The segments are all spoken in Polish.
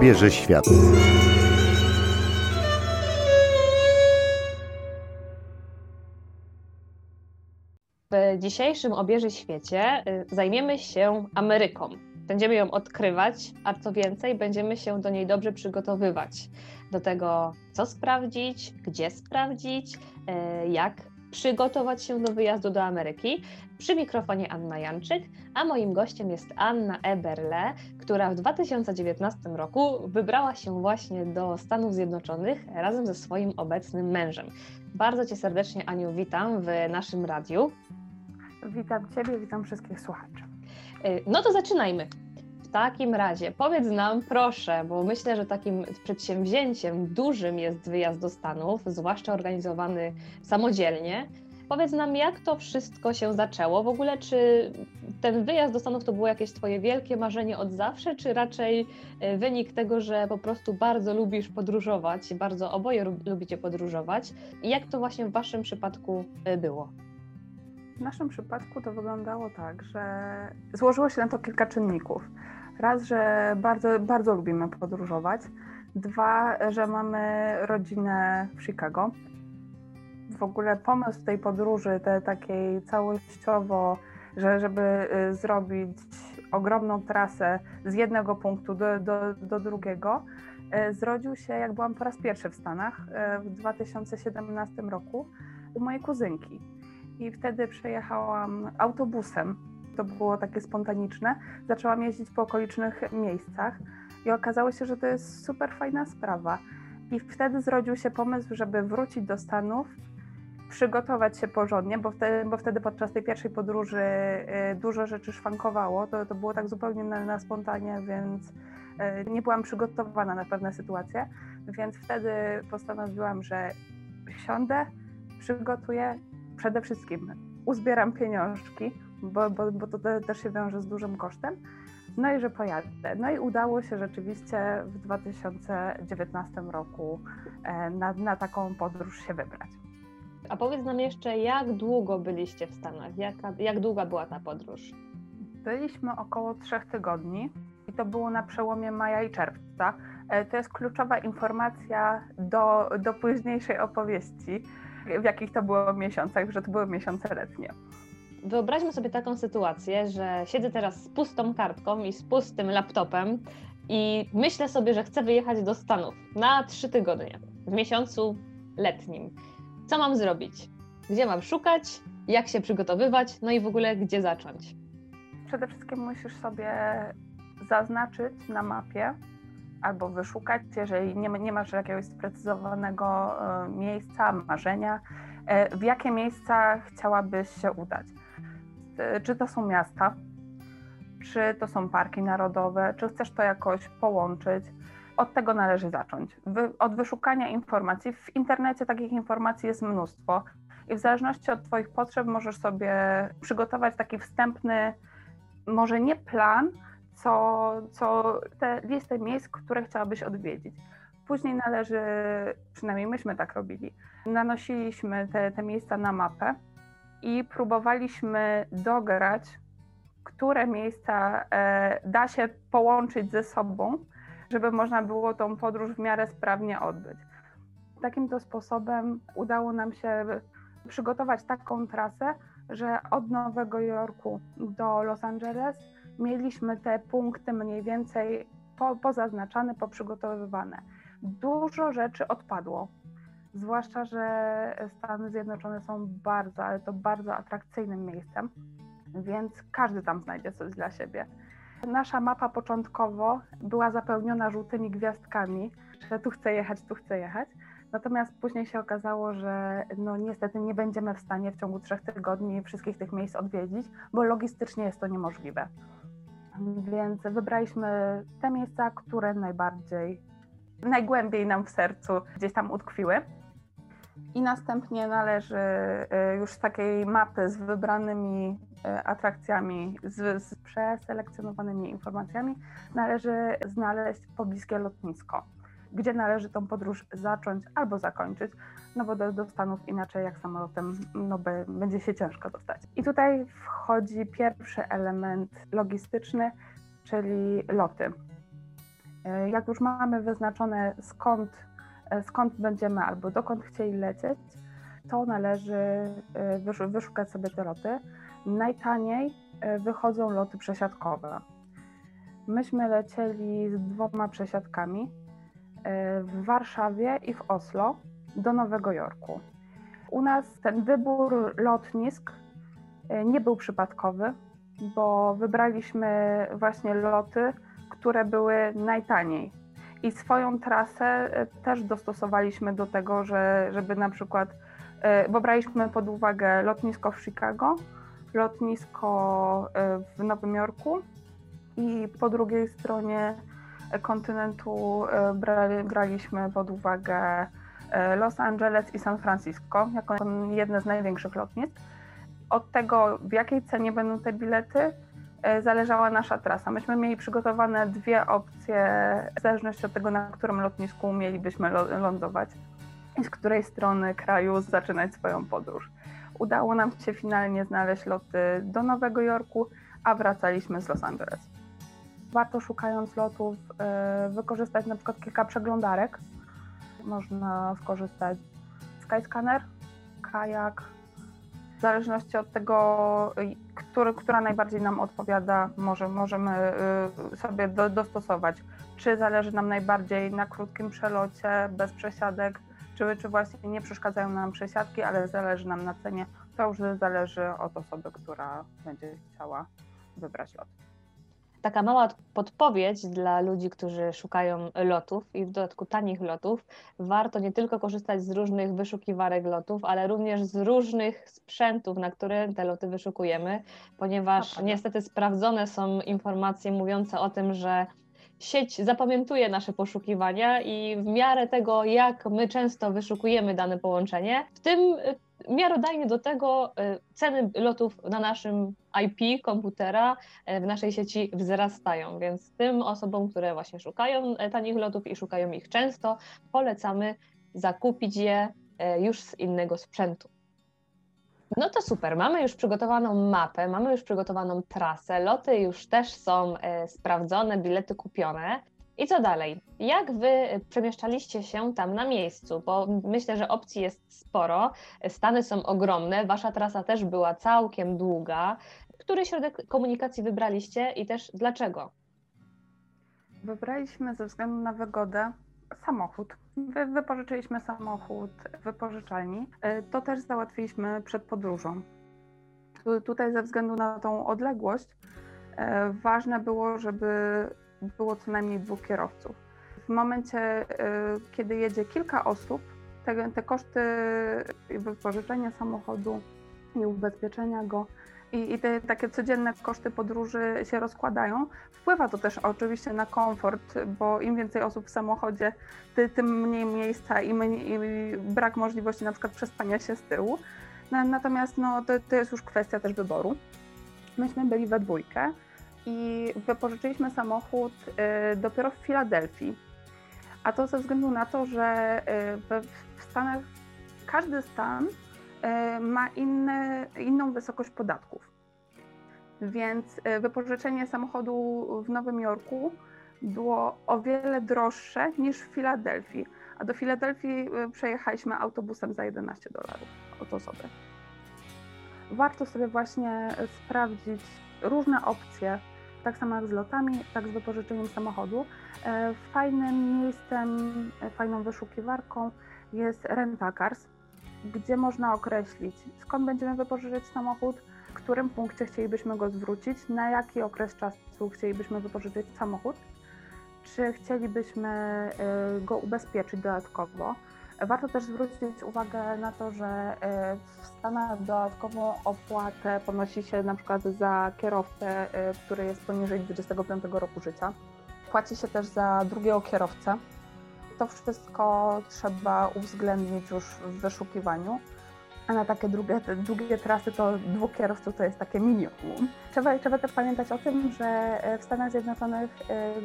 obierze świat. W dzisiejszym obierze świecie y, zajmiemy się Ameryką. Będziemy ją odkrywać, a co więcej, będziemy się do niej dobrze przygotowywać. Do tego, co sprawdzić, gdzie sprawdzić, y, jak przygotować się do wyjazdu do Ameryki. Przy mikrofonie Anna Janczyk, a moim gościem jest Anna Eberle, która w 2019 roku wybrała się właśnie do Stanów Zjednoczonych razem ze swoim obecnym mężem. Bardzo Cię serdecznie, Aniu, witam w naszym radiu. Witam Ciebie, witam wszystkich słuchaczy. Y, no to zaczynajmy. W takim razie powiedz nam, proszę, bo myślę, że takim przedsięwzięciem dużym jest wyjazd do Stanów, zwłaszcza organizowany samodzielnie. Powiedz nam, jak to wszystko się zaczęło? W ogóle, czy ten wyjazd do Stanów to było jakieś Twoje wielkie marzenie od zawsze, czy raczej y, wynik tego, że po prostu bardzo lubisz podróżować, bardzo oboje lubicie podróżować? Jak to właśnie w Waszym przypadku y, było? W naszym przypadku to wyglądało tak, że złożyło się na to kilka czynników. Raz, że bardzo, bardzo lubimy podróżować. Dwa, że mamy rodzinę w Chicago. W ogóle pomysł tej podróży, tej takiej całościowo, że żeby y, zrobić ogromną trasę z jednego punktu do, do, do drugiego, y, zrodził się, jak byłam po raz pierwszy w Stanach y, w 2017 roku u mojej kuzynki i wtedy przejechałam autobusem. To było takie spontaniczne. Zaczęłam jeździć po okolicznych miejscach i okazało się, że to jest super fajna sprawa. I wtedy zrodził się pomysł, żeby wrócić do Stanów, przygotować się porządnie, bo wtedy, bo wtedy podczas tej pierwszej podróży y, dużo rzeczy szwankowało. To, to było tak zupełnie na, na spontanie, więc y, nie byłam przygotowana na pewne sytuacje. Więc wtedy postanowiłam, że siądę, przygotuję przede wszystkim uzbieram pieniążki, bo, bo, bo to też się wiąże z dużym kosztem. No i że pojadę. No i udało się rzeczywiście w 2019 roku e, na, na taką podróż się wybrać. A powiedz nam jeszcze, jak długo byliście w Stanach? Jaka, jak długa była ta podróż? Byliśmy około trzech tygodni i to było na przełomie maja i czerwca. E, to jest kluczowa informacja do, do późniejszej opowieści w jakich to było miesiącach, że to były miesiące letnie. Wyobraźmy sobie taką sytuację, że siedzę teraz z pustą kartką i z pustym laptopem i myślę sobie, że chcę wyjechać do Stanów na trzy tygodnie w miesiącu letnim. Co mam zrobić? Gdzie mam szukać? Jak się przygotowywać? No i w ogóle gdzie zacząć? Przede wszystkim musisz sobie zaznaczyć na mapie, albo wyszukać, jeżeli nie, nie masz jakiegoś sprecyzowanego e, miejsca, marzenia, e, w jakie miejsca chciałabyś się udać. E, czy to są miasta, czy to są parki narodowe, czy chcesz to jakoś połączyć. Od tego należy zacząć. Wy, od wyszukania informacji. W internecie takich informacji jest mnóstwo i w zależności od Twoich potrzeb możesz sobie przygotować taki wstępny, może nie plan, co, co te listę miejsc, które chciałabyś odwiedzić. Później należy, przynajmniej myśmy tak robili, nanosiliśmy te, te miejsca na mapę i próbowaliśmy dograć, które miejsca e, da się połączyć ze sobą, żeby można było tą podróż w miarę sprawnie odbyć. Takim to sposobem udało nam się przygotować taką trasę, że od Nowego Jorku do Los Angeles mieliśmy te punkty mniej więcej po, pozaznaczane, poprzygotowywane. Dużo rzeczy odpadło, zwłaszcza, że Stany Zjednoczone są bardzo, ale to bardzo atrakcyjnym miejscem, więc każdy tam znajdzie coś dla siebie. Nasza mapa początkowo była zapełniona żółtymi gwiazdkami, że tu chcę jechać, tu chcę jechać. Natomiast później się okazało, że no niestety nie będziemy w stanie w ciągu trzech tygodni wszystkich tych miejsc odwiedzić, bo logistycznie jest to niemożliwe. Więc wybraliśmy te miejsca, które najbardziej, najgłębiej nam w sercu gdzieś tam utkwiły. I następnie należy y, już z takiej mapy z wybranymi y, atrakcjami, z, z przeselekcjonowanymi informacjami, należy znaleźć pobliskie lotnisko gdzie należy tą podróż zacząć albo zakończyć, no bo do, do Stanów inaczej jak samolotem no by, będzie się ciężko dostać. I tutaj wchodzi pierwszy element logistyczny, czyli loty. Jak już mamy wyznaczone skąd, skąd będziemy albo dokąd chcieli lecieć, to należy wyszukać sobie te loty. Najtaniej wychodzą loty przesiadkowe. Myśmy lecieli z dwoma przesiadkami w Warszawie i w Oslo do Nowego Jorku. U nas ten wybór lotnisk e, nie był przypadkowy, bo wybraliśmy właśnie loty, które były najtaniej. I swoją trasę e, też dostosowaliśmy do tego, że, żeby na przykład, bo braliśmy pod uwagę lotnisko w Chicago, lotnisko w Nowym Jorku i po drugiej stronie kontynentu braliśmy pod uwagę E, Los Angeles i San Francisco jako jedne z największych lotnisk. Od tego, w jakiej cenie będą te bilety, e, zależała nasza trasa. Myśmy mieli przygotowane dwie opcje, w zależności od tego, na którym lotnisku mielibyśmy lądować i z której strony kraju zaczynać swoją podróż. Udało nam się finalnie znaleźć loty do Nowego Jorku, a wracaliśmy z Los Angeles. Warto szukając lotów e, wykorzystać na przykład kilka przeglądarek, można skorzystać z Skyscanner, kajak. W zależności od tego, który, która najbardziej nam odpowiada, może, możemy y, sobie do, dostosować. Czy zależy nam najbardziej na krótkim przelocie, bez przesiadek, czy, czy właśnie nie przeszkadzają nam przesiadki, ale zależy nam na cenie. To już zależy od osoby, która będzie chciała wybrać lot taka mała podpowiedź dla ludzi, którzy szukają lotów i w dodatku tanich lotów. Warto nie tylko korzystać z różnych wyszukiwarek lotów, ale również z różnych sprzętów, na które te loty wyszukujemy, ponieważ niestety sprawdzone są informacje mówiące o tym, że sieć zapamiętuje nasze poszukiwania i w miarę tego, jak my często wyszukujemy dane połączenie, w tym miarodajnie do tego e, ceny lotów na naszym IP komputera e, w naszej sieci wzrastają, więc tym osobom, które właśnie szukają e, tanich lotów i szukają ich często, polecamy zakupić je już z innego sprzętu. No to super, mamy już przygotowaną mapę, mamy już przygotowaną trasę, loty już też są sprawdzone, bilety kupione. I co dalej? Jak wy przemieszczaliście się tam na miejscu? Bo myślę, że opcji jest sporo. Stany są ogromne, wasza trasa też była całkiem długa. Który środek komunikacji wybraliście i też dlaczego? Wybraliśmy ze względu na wygodę samochód. Wy, wypożyczyliśmy samochód w wypożyczalni. E, to też załatwiliśmy przed podróżą. Tutaj ze względu na tą odległość e, ważne było, żeby było co najmniej dwóch kierowców. W momencie, y, kiedy jedzie kilka osób, te, te koszty wypożyczenia samochodu i ubezpieczenia go i, i, te takie codzienne koszty podróży się rozkładają. Wpływa to też oczywiście na komfort, bo im więcej osób w samochodzie, ty, tym mniej miejsca i, mniej, i brak możliwości na przykład przespania się z tyłu. Natomiast no, to, to jest już kwestia też wyboru. Myśmy byli we dwójkę i wypożyczyliśmy samochód y, dopiero w Filadelfii. A to ze względu na to, że y, w Stanach każdy stan y, ma inny, inną wysokość podatków. Więc wypożyczenie samochodu w Nowym Jorku było o wiele droższe niż w Filadelfii. A do Filadelfii przejechaliśmy autobusem za 11 dolarów od osoby. Warto sobie właśnie sprawdzić różne opcje tak samo jak z lotami, tak z wypożyczeniem samochodu. E, fajnym miejscem, e, fajną wyszukiwarką jest Rentacars, gdzie można określić skąd będziemy wypożyczyć samochód, w którym punkcie chcielibyśmy go zwrócić, na jaki okres czasu chcielibyśmy wypożyczyć samochód, czy chcielibyśmy e, go ubezpieczyć dodatkowo. Warto też zwrócić uwagę na to, że e, w Stanach dodatkową opłatę ponosi się na przykład za kierowcę, e, który jest poniżej 25 roku życia. Płaci się też za drugiego kierowcę. To wszystko trzeba uwzględnić już w wyszukiwaniu. A na takie długie trasy to dwóch kierowców to jest takie minimum. Trzeba, trzeba też pamiętać o tym, że e, w Stanach Zjednoczonych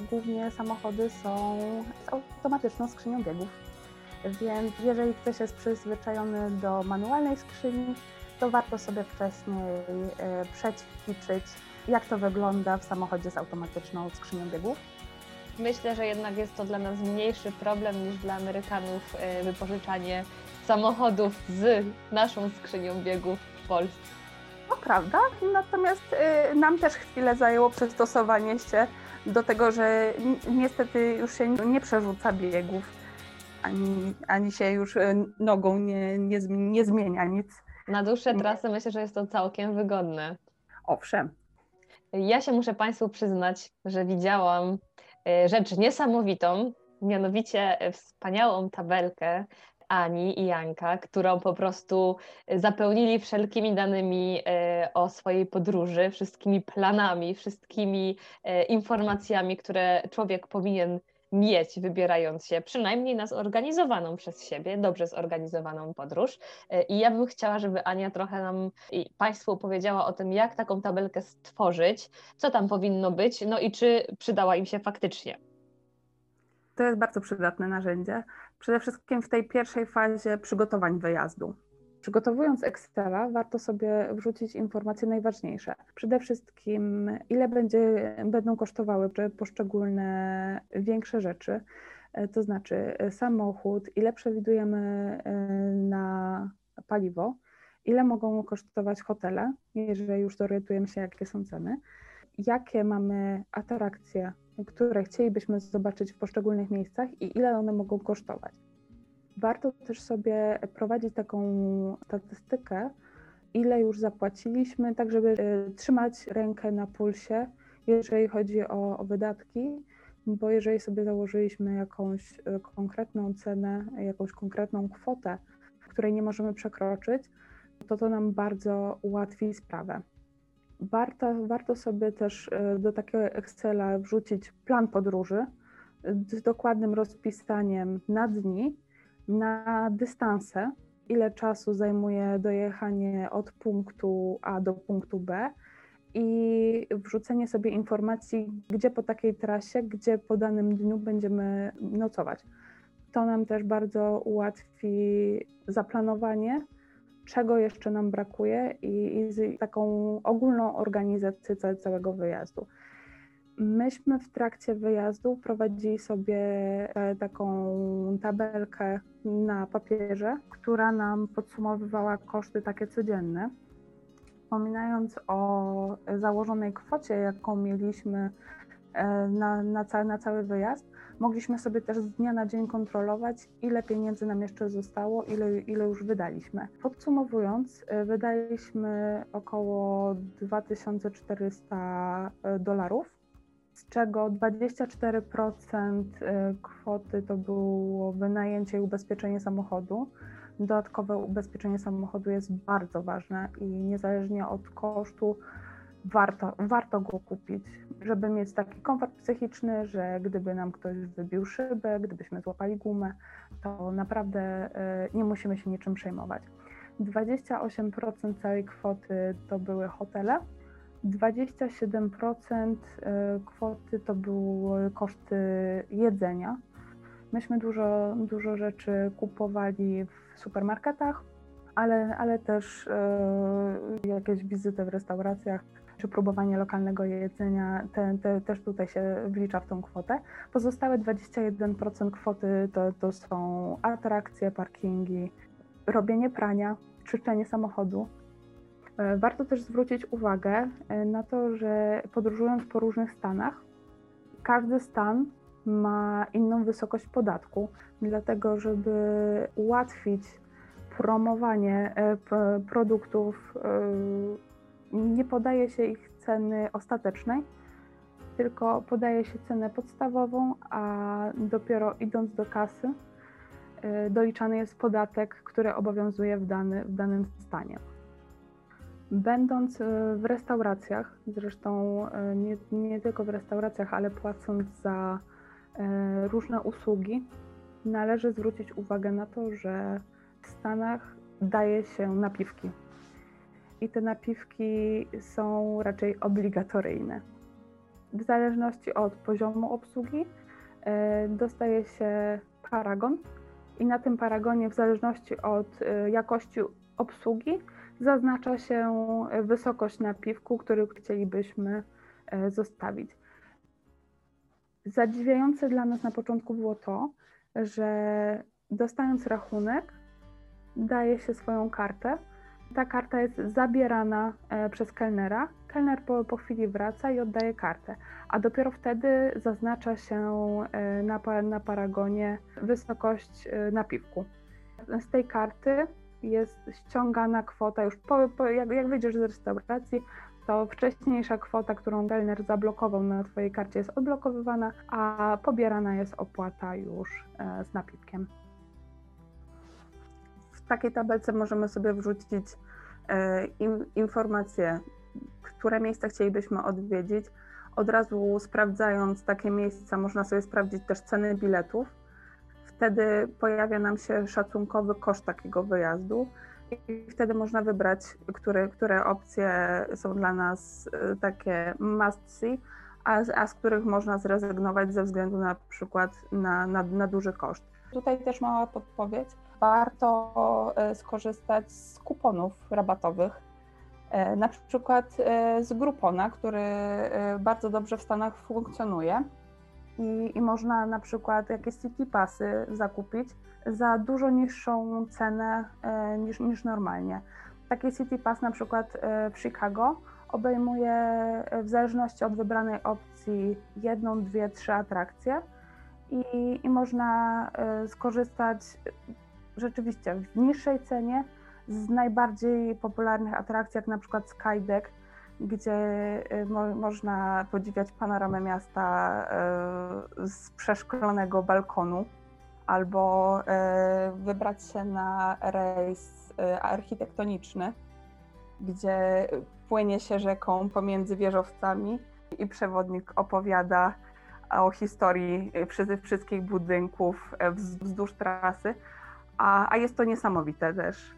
głównie samochody są z automatyczną skrzynią biegów więc jeżeli ktoś jest przyzwyczajony do manualnej skrzyni, to warto sobie wcześniej e, przećwiczyć, jak to wygląda w samochodzie z automatyczną skrzynią biegów. myślę, że jednak jest to dla nas mniejszy problem niż dla Amerykanów e, wypożyczanie samochodów z naszą skrzynią biegów w Polsce. To prawda, natomiast y, nam też chwilę zajęło przystosowanie się do tego, że niestety już się nie przerzuca biegów, ani, ani się już y, nogą nie, nie, nie zmienia nic. Na dłuższe trasy myślę, że jest to całkiem wygodne. Owszem. Ja się muszę Państwu przyznać, że widziałam y, rzecz niesamowitą, mianowicie wspaniałą tabelkę Ani i Janka, którą po prostu zapełnili wszelkimi danymi e, o swojej podróży, wszystkimi planami, wszystkimi e, informacjami, które człowiek powinien mieć, wybierając się przynajmniej na zorganizowaną przez siebie, dobrze zorganizowaną podróż. E, I ja bym chciała, żeby Ania trochę nam i Państwu opowiedziała o tym, jak taką tabelkę stworzyć, co tam powinno być, no i czy przydała im się faktycznie. To jest bardzo przydatne narzędzie. Przede wszystkim w tej pierwszej fazie przygotowań wyjazdu. Przygotowując Excela, warto sobie wrzucić informacje najważniejsze. Przede wszystkim, ile będzie, będą kosztowały poszczególne większe rzeczy, e, to znaczy e, samochód, ile przewidujemy e, na paliwo, ile mogą kosztować hotele, jeżeli już zorientujemy się, jakie są ceny, jakie mamy atrakcje które chcielibyśmy zobaczyć w poszczególnych miejscach i ile one mogą kosztować. Warto też sobie prowadzić taką statystykę, ile już zapłaciliśmy, tak żeby e, trzymać rękę na pulsie, jeżeli chodzi o, o wydatki, bo jeżeli sobie założyliśmy jakąś e, konkretną cenę, jakąś konkretną kwotę, której nie możemy przekroczyć, to to nam bardzo ułatwi sprawę. Warto, warto sobie też e, do takiego Excela wrzucić plan podróży z dokładnym rozpisaniem na dni, na dystanse, ile czasu zajmuje dojechanie od punktu A do punktu B i wrzucenie sobie informacji, gdzie po takiej trasie, gdzie po danym dniu będziemy nocować. To nam też bardzo ułatwi zaplanowanie czego jeszcze nam brakuje i, i taką ogólną organizację całego wyjazdu. Myśmy w trakcie wyjazdu prowadzili sobie e, taką tabelkę na papierze, która nam podsumowywała koszty takie codzienne. Wspominając o założonej kwocie, jaką mieliśmy e, na, na, ca na cały wyjazd, mogliśmy sobie też z dnia na dzień kontrolować, ile pieniędzy nam jeszcze zostało, ile, ile już wydaliśmy. Podsumowując, e, wydaliśmy około 2400 e, dolarów, z czego 24% e, kwoty to było wynajęcie i ubezpieczenie samochodu. Dodatkowe ubezpieczenie samochodu jest bardzo ważne i niezależnie od kosztu, warto, warto go kupić, żeby mieć taki komfort psychiczny, że gdyby nam ktoś wybił szybę, gdybyśmy złapali gumę, to naprawdę e, nie musimy się niczym przejmować. 28% całej kwoty to były hotele, 27% e, kwoty to były koszty jedzenia. Myśmy dużo, dużo rzeczy kupowali w supermarketach, ale, ale też e, jakieś wizyty w restauracjach czy próbowanie lokalnego jedzenia te, te, też tutaj się wlicza w tą kwotę. Pozostałe 21% kwoty to, to są atrakcje, parkingi, robienie prania, czyszczenie samochodu. E, warto też zwrócić uwagę e, na to, że podróżując po różnych stanach, każdy stan ma inną wysokość podatku, dlatego żeby ułatwić promowanie e, produktów nie podaje się ich ceny ostatecznej, tylko podaje się cenę podstawową, a dopiero idąc do kasy doliczany jest podatek, który obowiązuje w, dany, w danym stanie. Będąc y, w restauracjach, zresztą y, nie, nie tylko w restauracjach, ale płacąc za różne usługi, należy zwrócić uwagę na to, że w Stanach daje się napiwki i te napiwki są raczej obligatoryjne. W zależności od poziomu obsługi e, dostaje się paragon i na tym paragonie, w zależności od e, jakości obsługi, zaznacza się wysokość napiwku, który chcielibyśmy e, zostawić. Zadziwiające dla nas na początku było to, że dostając rachunek, daje się swoją kartę. Ta karta jest zabierana e, przez kelnera. Kelner po, po chwili wraca i oddaje kartę, a dopiero wtedy zaznacza się e, na, na paragonie wysokość e, napiwku. Z tej karty jest ściągana kwota już po, po jak, jak wyjdziesz z restauracji, to wcześniejsza kwota, którą kelner zablokował na Twojej karcie jest odblokowywana, a pobierana jest opłata już z napiwkiem w takiej tabelce możemy sobie wrzucić e, informacje, które miejsca chcielibyśmy odwiedzić. Od razu sprawdzając takie miejsca, można sobie sprawdzić też ceny biletów. Wtedy pojawia nam się szacunkowy koszt takiego wyjazdu i wtedy można wybrać, które, które opcje są dla nas e, takie must see, a, a z których można zrezygnować ze względu na przykład na, na, na duży koszt. Tutaj też mała podpowiedź warto e, skorzystać z kuponów rabatowych. E, na przykład z Groupona, który bardzo dobrze w Stanach funkcjonuje. I, I, można na przykład jakieś city passy zakupić za dużo niższą cenę niż, niż normalnie. Taki city pass na przykład w Chicago obejmuje w zależności od wybranej opcji jedną, dwie, trzy atrakcje i, i można skorzystać rzeczywiście w niższej cenie z najbardziej popularnych atrakcji, jak na przykład Skydeck, gdzie y, mo można podziwiać panoramę miasta y, z przeszklonego balkonu, albo y, wybrać się na rejs architektoniczny, gdzie płynie się rzeką pomiędzy wieżowcami i przewodnik opowiada o historii wszystkich budynków wzdłuż trasy, a, a jest to niesamowite też.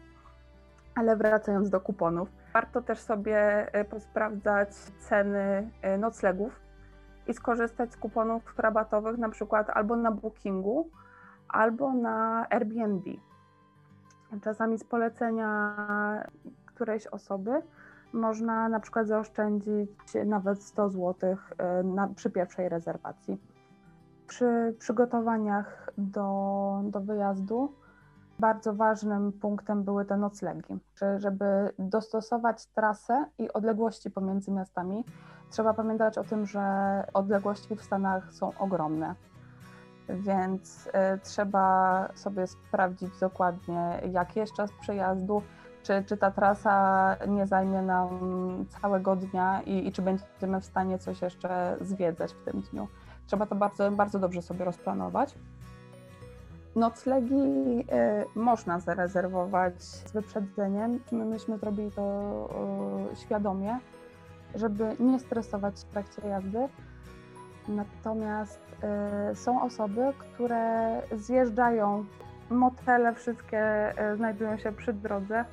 Ale wracając do kuponów, warto też sobie e, posprawdzać ceny e, noclegów i skorzystać z kuponów rabatowych na przykład albo na Bookingu, albo na Airbnb. Czasami z polecenia którejś osoby można na przykład zaoszczędzić nawet 100 zł e, na, przy pierwszej rezerwacji. Przy przygotowaniach do, do wyjazdu bardzo ważnym punktem były te noclegi. Żeby dostosować trasę i odległości pomiędzy miastami, trzeba pamiętać o tym, że odległości w Stanach są ogromne. Więc y, trzeba sobie sprawdzić dokładnie, jaki jest czas przejazdu, czy, czy ta trasa nie zajmie nam całego dnia i, i czy będziemy w stanie coś jeszcze zwiedzać w tym dniu. Trzeba to bardzo, bardzo dobrze sobie rozplanować. Noclegi y, można zarezerwować z wyprzedzeniem. My myśmy zrobili to świadomie, żeby nie stresować w trakcie jazdy. Natomiast y, są osoby, które zjeżdżają, motele wszystkie znajdują się przy drodze,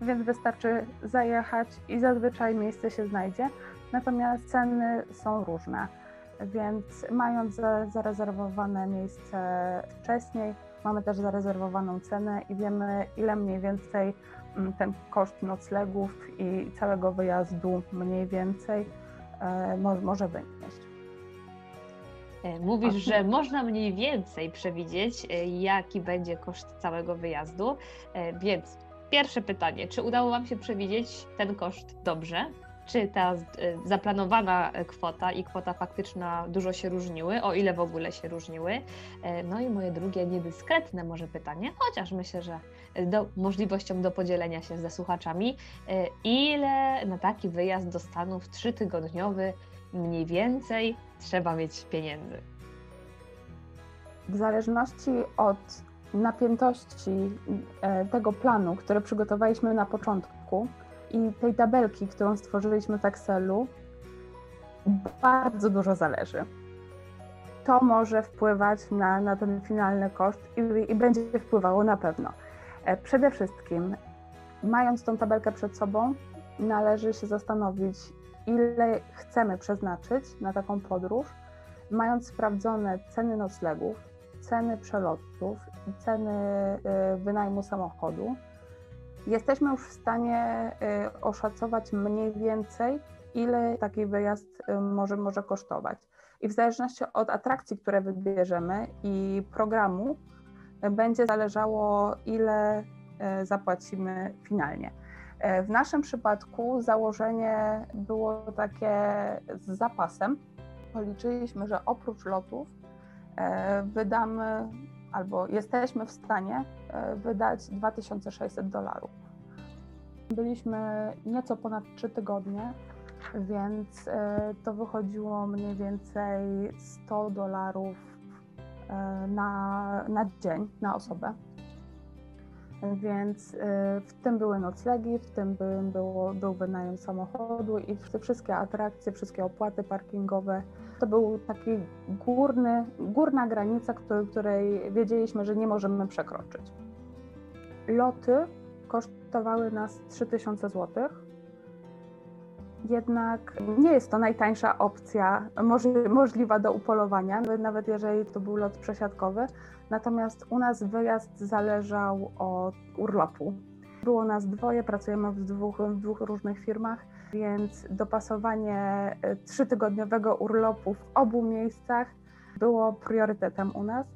więc wystarczy zajechać i zazwyczaj miejsce się znajdzie. Natomiast ceny są różne więc mając zarezerwowane miejsce wcześniej, mamy też zarezerwowaną cenę i wiemy, ile mniej więcej mm, ten koszt noclegów i całego wyjazdu mniej więcej e, może wynieść. E, mówisz, że można mniej więcej przewidzieć, e, jaki będzie koszt całego wyjazdu, więc pierwsze pytanie, czy udało Wam się przewidzieć ten koszt dobrze? Czy ta y, zaplanowana kwota i kwota faktyczna dużo się różniły, o ile w ogóle się różniły. E, no i moje drugie niedyskretne może pytanie, chociaż myślę, że do, możliwością do podzielenia się ze słuchaczami, e, ile na taki wyjazd do Stanów trzytygodniowy mniej więcej trzeba mieć pieniędzy? W zależności od napiętości e, tego planu, który przygotowaliśmy na początku, i tej tabelki, którą stworzyliśmy w Excelu, bardzo dużo zależy. To może wpływać na, na ten finalny koszt i, i będzie wpływało na pewno. E, przede wszystkim, mając tą tabelkę przed sobą, należy się zastanowić, ile chcemy przeznaczyć na taką podróż, mając sprawdzone ceny noclegów, ceny przelotów i ceny e, wynajmu samochodu Jesteśmy już w stanie y, oszacować mniej więcej, ile taki wyjazd y, może, może kosztować. I w zależności od atrakcji, które wybierzemy i programu, będzie zależało, ile zapłacimy finalnie. W naszym przypadku założenie było takie z zapasem. Policzyliśmy, że oprócz lotów wydamy albo jesteśmy w stanie wydać 2600 dolarów. Byliśmy nieco ponad 3 tygodnie, więc to wychodziło mniej więcej 100 dolarów na, na dzień, na osobę. Więc w tym były noclegi, w tym by, było, był wynajem samochodu i wszystkie atrakcje, wszystkie opłaty parkingowe. To był taki górny, górna granica, której, której wiedzieliśmy, że nie możemy przekroczyć. Loty kosztowały nas 3000 zł. Jednak nie jest to najtańsza opcja możliwa do upolowania, nawet jeżeli to był lot przesiadkowy. Natomiast u nas wyjazd zależał od urlopu. Było nas dwoje, pracujemy w dwóch, w dwóch różnych firmach, więc dopasowanie e, trzytygodniowego urlopu w obu miejscach było priorytetem u nas.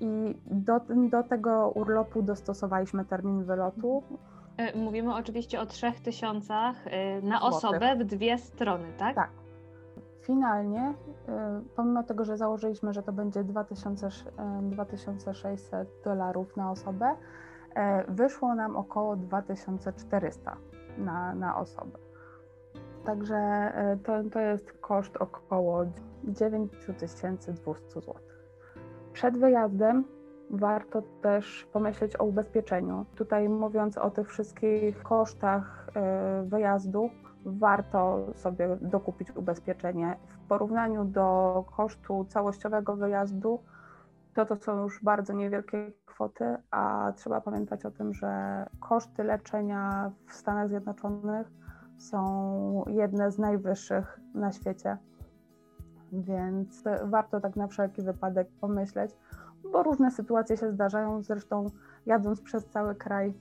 I do, do tego urlopu dostosowaliśmy termin wylotu. E, mówimy oczywiście o trzech tysiącach e, na osobę w dwie strony, tak? Tak. Finalnie, pomimo tego, że założyliśmy, że to będzie 2000, 2600 y, dolarów na osobę, wyszło nam około 2400 na, na osobę. Także to, to jest koszt około 9200 zł. Przed wyjazdem warto też pomyśleć o ubezpieczeniu. Tutaj mówiąc o tych wszystkich kosztach wyjazdu, warto sobie dokupić ubezpieczenie. W porównaniu do kosztu całościowego wyjazdu, to to są już bardzo niewielkie kwoty, a trzeba pamiętać o tym, że koszty leczenia w Stanach Zjednoczonych są jedne z najwyższych na świecie. Więc warto tak na wszelki wypadek pomyśleć, bo różne sytuacje się zdarzają. Zresztą jadąc przez cały kraj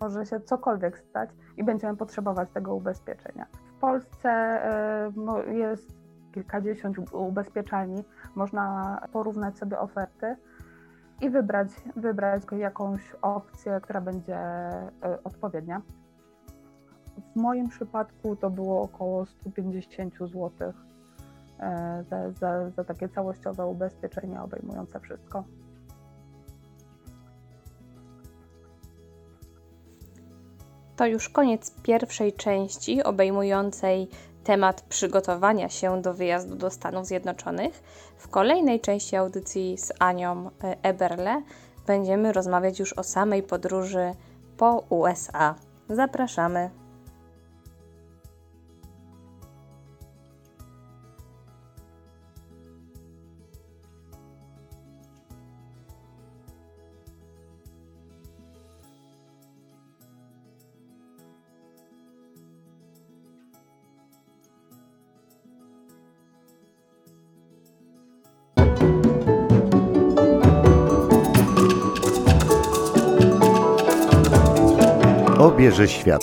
może się cokolwiek stać i będziemy potrzebować tego ubezpieczenia. W Polsce e, jest kilkadziesiąt ubezpieczalni, można porównać sobie oferty i wybrać, wybrać jakąś opcję, która będzie e, odpowiednia. W moim przypadku to było około 150 zł e, za, za, za takie całościowe ubezpieczenie obejmujące wszystko. To już koniec pierwszej części obejmującej temat przygotowania się do wyjazdu do Stanów Zjednoczonych. W kolejnej części audycji z Anią e, Eberle będziemy rozmawiać już o samej podróży po USA. Zapraszamy. Świat.